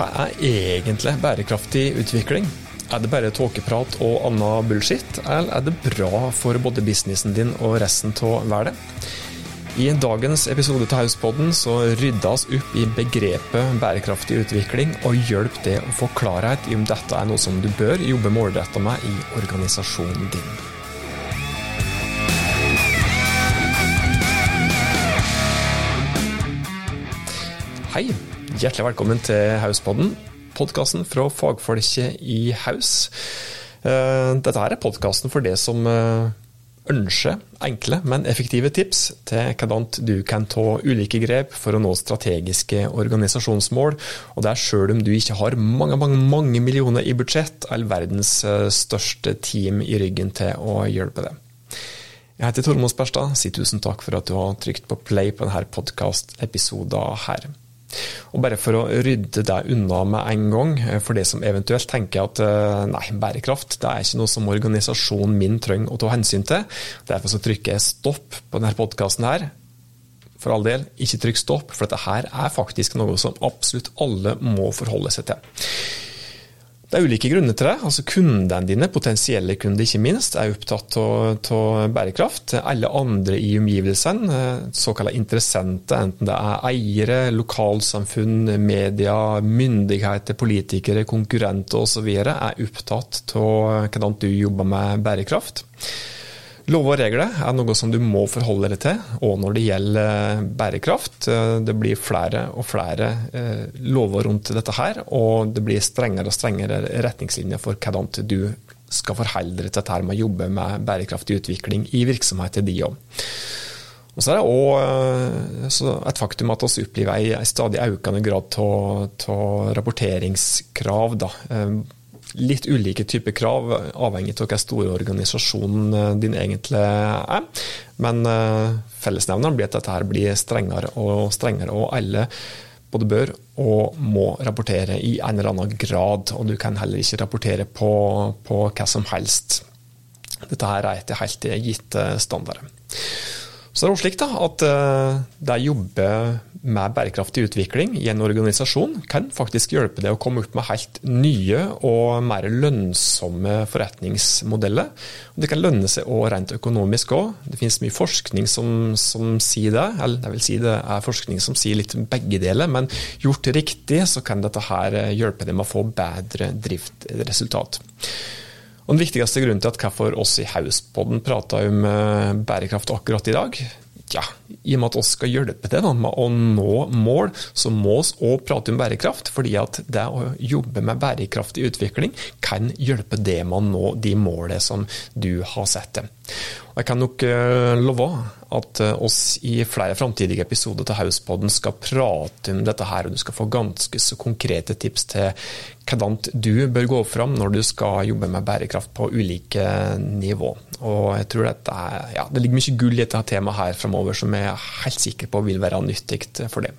hva er egentlig bærekraftig utvikling? Er det bare tåkeprat og annen bullshit, eller er det bra for både businessen din og resten av verden? I dagens episode av Hauspodden så ryddes opp i begrepet bærekraftig utvikling, og hjelp det å få klarhet i om dette er noe som du bør jobbe målretta med i organisasjonen din. Hei, hjertelig velkommen til Hauspodden, podkasten fra fagfolket i Haus. Eh, dette her er podkasten for det som eh, ønsker enkle, men effektive tips til hvordan du kan ta ulike grep for å nå strategiske organisasjonsmål, og det er sjøl om du ikke har mange, mange, mange millioner i budsjett eller verdens eh, største team i ryggen til å hjelpe deg. Jeg heter Tormod Sperstad. Si tusen takk for at du har trykt på play på denne podkastepisoden her. Og bare for å rydde deg unna med en gang, eh, for det som eventuelt tenker at eh, nei, bærekraft det er ikke noe som organisasjonen min trenger å ta hensyn til. Derfor så trykker jeg stopp på denne podkasten her. For all del, ikke trykk stopp, for dette her er faktisk noe som absolutt alle må forholde seg til. Det er ulike grunner til det. Altså Kundene dine, potensielle kunder ikke minst, er opptatt av bærekraft. Alle andre i omgivelsene, eh, såkalte interessenter, enten det er eiere, lokalsamfunn, media, myndigheter, politikere, konkurrenter osv., er opptatt av hvordan du jobber med bærekraft. Lov og regler er noe som du må forholde deg til, og når det gjelder eh, bærekraft. Eh, det blir flere og flere eh, lover rundt dette her, og det blir strengere og strengere retningslinjer for hvordan du skal forholde deg til dette med å jobbe med bærekraftig utvikling i virksomheten din òg. Og så er det òg et faktum at vi opplever en stadig økende grad av rapporteringskrav. Da litt ulike typer krav, avhengig av hvor stor organisasjon eh, din egentlig er. Men eh, fellesnevneren blir at dette her blir strengere og strengere, og alle både bør og må rapportere i en eller annen grad. Og du kan heller ikke rapportere på, på hva som helst. Dette her er etter helt gitte standarder. Så det er også slik da, at å jobbe med bærekraftig utvikling i en organisasjon kan faktisk hjelpe deg å komme opp med helt nye og mer lønnsomme forretningsmodeller. Det kan lønne seg òg rent økonomisk òg. Det finnes mye forskning som, som, sier det. Eller jeg vil si det er forskning som sier litt begge deler, men gjort riktig så kan dette her hjelpe deg med å få bedre driftresultat. Og Den viktigste grunnen til at hvorfor oss i Hauspodden prater om eh, bærekraft akkurat i dag, ja, i og med at vi skal hjelpe til med å nå mål, så må vi òg prate om bærekraft. fordi at det å jobbe med bærekraftig utvikling kan hjelpe det med å nå de målene som du har det. Jeg kan nok uh, love at uh, oss i flere framtidige episoder til Hauspodden skal prate om dette her, og du skal få ganske så konkrete tips til hvordan du bør gå fram når du skal jobbe med bærekraft på ulike nivå. Og jeg tror dette er, ja, Det ligger mye gull i dette temaet her framover som jeg er helt sikker på vil være nyttig for det.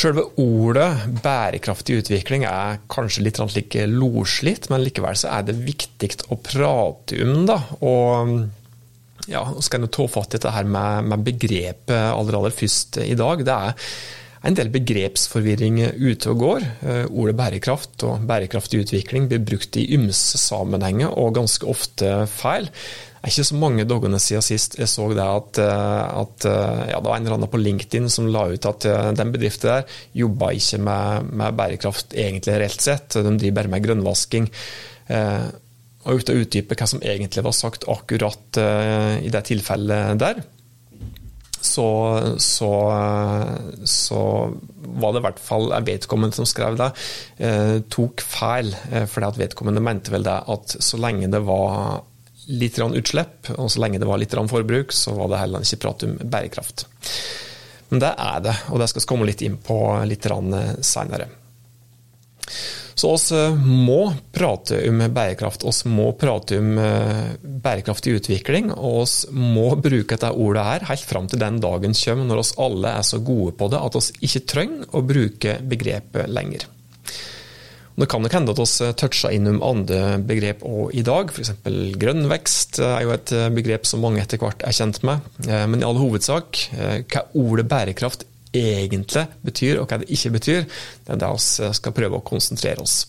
Selve ordet bærekraftig utvikling er kanskje litt like loslitt, men likevel så er det viktig å prate om. da, og ja, skal jeg ta fatt i dette her med, med begrepet aller, aller først i dag. Det er en del begrepsforvirring ute og går. Eh, ordet bærekraft og bærekraftig utvikling blir brukt i ymse sammenhenger og ganske ofte feil. Det er ikke så mange dagene siden sist jeg så det at, eh, at eh, ja, det var en eller annen på LinkedIn som la ut at den bedriften der jobba ikke med, med, bærekraft egentlig reelt sett, de driver bare med grønnvasking. og uten å utdype hva som egentlig var sagt akkurat i det tilfellet der, så, så, så, var det i hvert fall en vedkommende som skrev det, eh, tok feil. For vedkommende mente vel det at så lenge det var litt utslipp, og så lenge det var litt forbruk, så var det heller ikke prat om bærekraft. Men det er det, og det skal vi komme litt inn på litt senere. Så oss eh, må prate om bærekraft, oss må prate om eh, bærekraftig utvikling. Og oss må bruke dette ordet her helt fram til den dagen kommer når oss alle er så gode på det at oss ikke trenger å bruke begrepet lenger. Det kan nok hende at vi toucher innom andre begrep òg i dag, f.eks. grønn vekst er jo et begrep som mange etter hvert er kjent med. Eh, men i all hovedsak, hva ordet bærekraft egentlig betyr, og hva det ikke betyr, det er det vi skal prøve å konsentrere oss.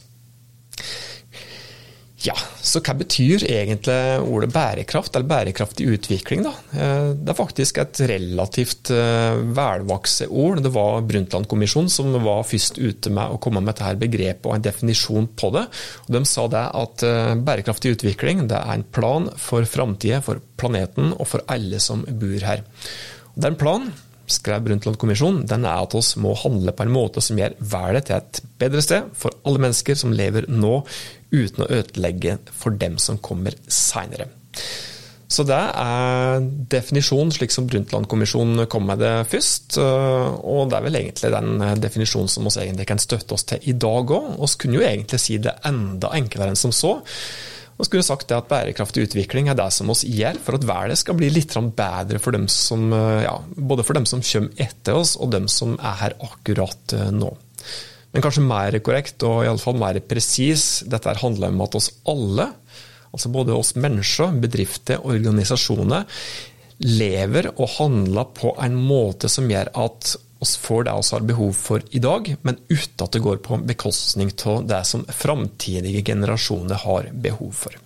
Ja, så hva betyr egentlig ordet bærekraft, eller bærekraftig utvikling, da? Eh, det er faktisk et relativt eh, velvokst ord. Det var Brundtland-kommisjonen som var først ute med å komme med dette begrepet og en definisjon på det. Og de sa det at eh, bærekraftig utvikling det er en plan for framtida, for planeten og for alle som bor her. Og en planen skrev Brundtland-kommisjonen, den er at oss må handle på en måte som gjør verden til et bedre sted for alle mennesker som lever nå, uten å ødelegge for dem som kommer seinere. Så det er definisjonen slik som Brundtland-kommisjonen kom med det først. Og det er vel egentlig den definisjonen som vi egentlig kan støtte oss til i dag òg. Vi kunne jo egentlig si det enda enklere enn som så. Vi skulle sagt det at bærekraftig utvikling er det som oss gjør for at verden skal bli litt bedre for dem som, ja, både for dem som kommer etter oss og dem som er her akkurat nå. Men kanskje mer korrekt og iallfall mer presis, dette handler om at oss alle, altså både oss mennesker, bedrifter, organisasjoner, lever og handler på en måte som gjør at oss får det vi har behov for i dag, men uten at det går på bekostning av det som framtidige generasjoner har behov for.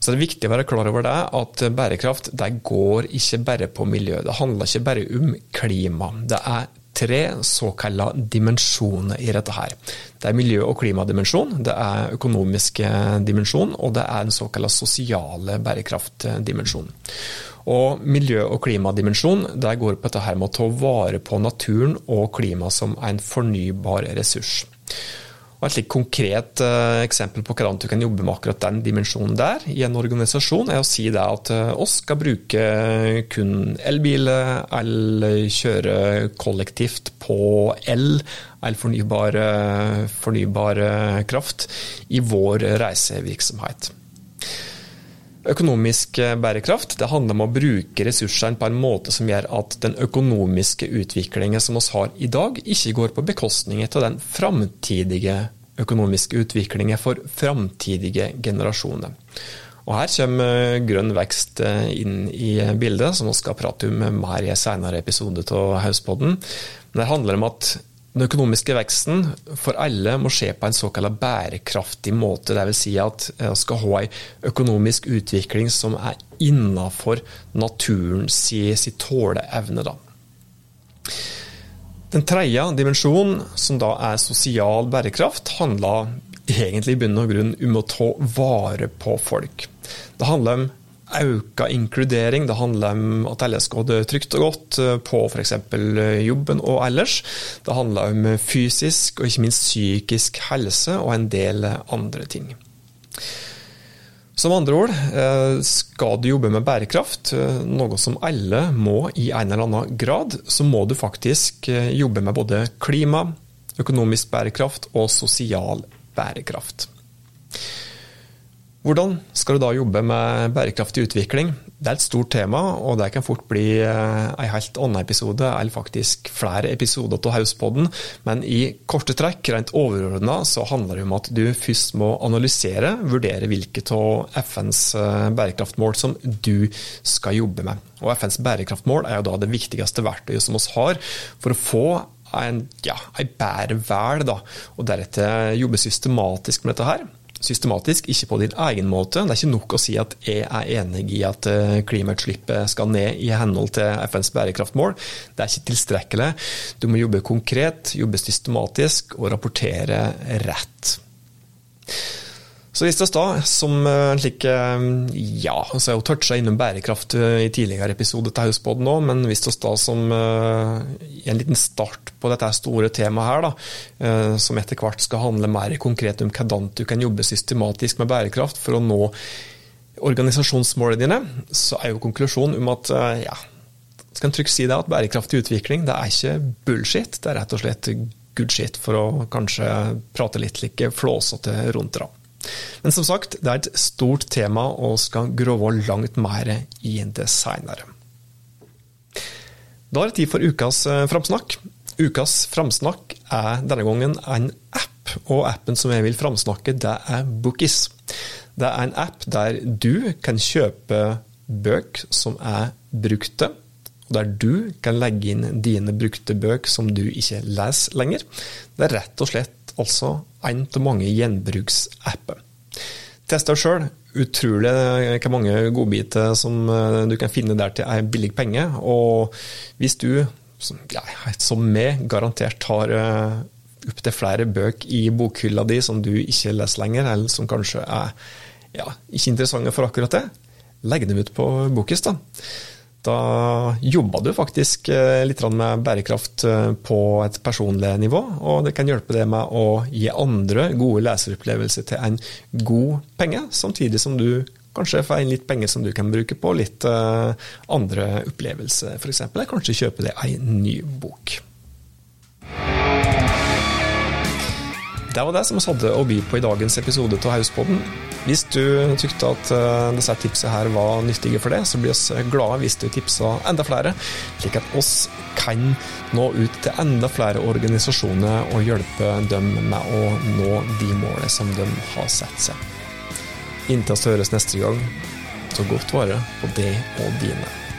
Så det er viktig å være klar over det, at bærekraft det går ikke bare på miljø. Det handler ikke bare om klima. Det er tre såkalte dimensjoner i dette her. Det er miljø- og klimadimensjon, det er økonomisk dimensjon, og det er den såkalte sosiale bærekraftdimensjonen. Og miljø- og klimadimensjon der går på dette her med å ta vare på naturen og klima som en fornybar ressurs. Og Et slikt konkret uh, eksempel på hvordan du kan jobbe med akkurat den dimensjonen der i en organisasjon, er å si det at uh, oss skal bruke kun elbiler eller kjøre kollektivt på el eller fornybar, fornybar kraft i vår reisevirksomhet. Økonomisk bærekraft det handler om å bruke ressursene på en måte som gjør at den økonomiske utviklingen som vi har i dag, ikke går på bekostning av den framtidige økonomiske utviklingen for framtidige generasjoner. Og Her kommer grønn vekst inn i bildet, som vi skal prate om mer i en senere episode av Hauspodden. Det handler om at den økonomiske veksten for alle må skje på en såkalt bærekraftig måte. Dvs. Si at vi skal ha en økonomisk utvikling som er innenfor naturens si tåleevne. Den tredje dimensjonen, som da er sosial bærekraft, handler egentlig i bunn og grunn om å ta vare på folk. Det handler om økt inkludering. Det handler om at alle skal ha det trygt og godt eh, på f.eks. Eh, jobben og ellers. Det handler om fysisk og ikke minst psykisk helse og en del andre ting. Som andre ord, eh, skal du jobbe med bærekraft, noe som alle må i en eller annen grad, så må du faktisk jobbe med både klima, økonomisk bærekraft og sosial bærekraft. Hvordan skal du da jobbe med bærekraftig utvikling? Det er et stort tema, og det kan fort bli eh, en helt annen episode, eller faktisk flere episoder av Hauspodden. Men i korte trekk, rent overordna, så handler det om at du først må analysere, vurdere hvilke av FNs eh, bærekraftmål som du skal jobbe med. Og FNs bærekraftmål er jo da det viktigste verktøyet som vi har for å få en, ja, en bedre verden, og deretter jobbe systematisk med dette her systematisk, ikke på din egen måte. Det er ikke nok å si at jeg er enig i at eh, klimautslippet skal ned i henhold til FNs bærekraftmål. Det er ikke tilstrekkelig. Du må jobbe konkret, jobbe systematisk og rapportere rett. Så hvis det da, som en slik Ja, altså jeg har jo toucha innom bærekraft i tidligere episoder til Hauspodden òg, men hvis det da som en liten start på dette store temaet her, da, som etter hvert skal handle mer konkret om hvordan du kan jobbe systematisk med bærekraft for å nå organisasjonsmålene dine, så er jo konklusjonen om at ja, skal en trygt si det, at bærekraftig utvikling det er ikke bullshit, det er rett og slett good shit, for å kanskje prate litt like flåsete rundt det. Men som sagt, det er et stort tema og skal grove langt mer i det seinere. Da er det tid for ukas eh, framsnakk. Ukas framsnakk er denne gangen en app, og appen som jeg vil framsnakke, det er Bookies. Det er en app der du kan kjøpe bøk som er brukte, og der du kan legge inn dine brukte bøk som du ikke leser lenger. Det er rett og slett altså en av mange gjenbruksapper. Test deg sjøl. Utrolig hvor mange godbiter som eh, du kan finne der til en billig penge. Og hvis du, som meg, garantert har eh, opptil flere bøker i bokhylla di som du ikke leser lenger, eller som kanskje er ja, ikke interessante for akkurat det, legg dem ut på Bokis. da. Da jobba du faktisk eh, litt med bærekraft eh, på et personlig nivå, og det kan hjelpe deg med å gi andre gode leseropplevelser til en god penge, samtidig som du kanskje får inn litt penger som du kan bruke på litt eh, andre opplevelser, f.eks. Kanskje kjøpe deg en ny bok. Det var det som vi hadde å by på i dagens episode av Hauspodden. Hvis du tykte at uh, disse tipsene her var nyttige for deg, så blir vi glade hvis du tipser enda flere, slik at oss kan nå ut til enda flere organisasjoner og hjelpe dem med å nå de målene som de har sett seg. Inntil vi høres neste gang, så godt vare på det og dine.